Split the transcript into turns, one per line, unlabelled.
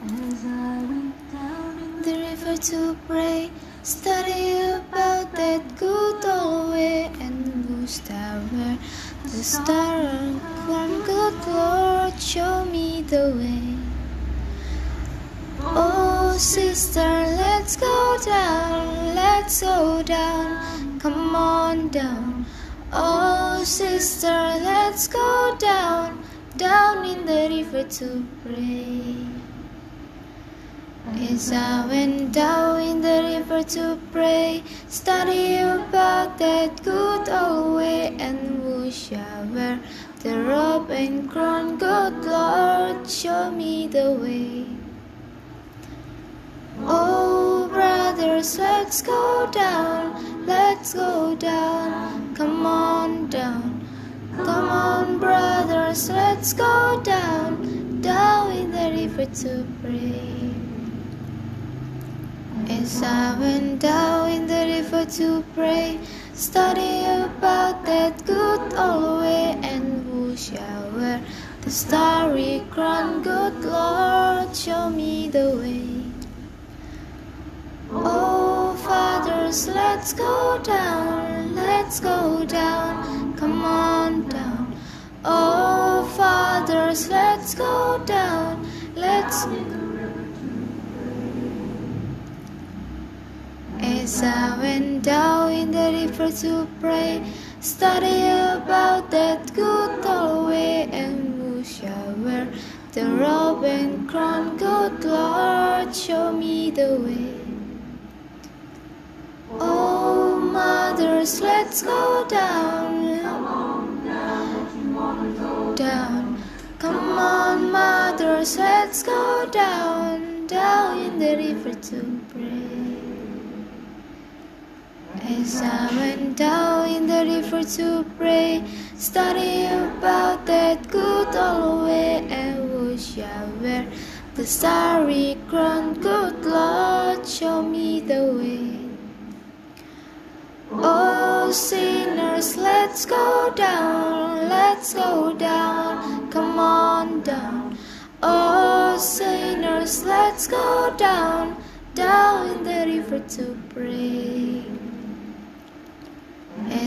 As I went down in
the river to pray, study about that good old way and bush tower. The star from good Lord, show me the way. Oh, sister, let's go down, let's go down, come on down. Oh, sister, let's go down, down in the river to pray. As I went down in the river to pray, study about that good old way, and who shall wear the robe and crown? Good Lord, show me the way. Oh, brothers, let's go down, let's go down, come on down. Come on, brothers, let's go down, down in the river to pray. As I went down in the river to pray, study about that good old way, and who shall wear the starry crown? Good Lord, show me the way. Oh, fathers, let's go down, let's go down, come on down. Oh, fathers, let's go down, let's. As I went down in the river to pray, study about that good old way, and who shall wear the robe and crown? Good Lord, show me the way. Oh, mothers, let's go down. Down. Come on, mothers, let's go down. Down in the river to pray. As I went down in the river to pray, study about that good old way, and who shall wear the starry crown? Good Lord, show me the way. Oh, sinners, let's go down, let's go down, come on down. Oh, sinners, let's go down, down in the river to pray.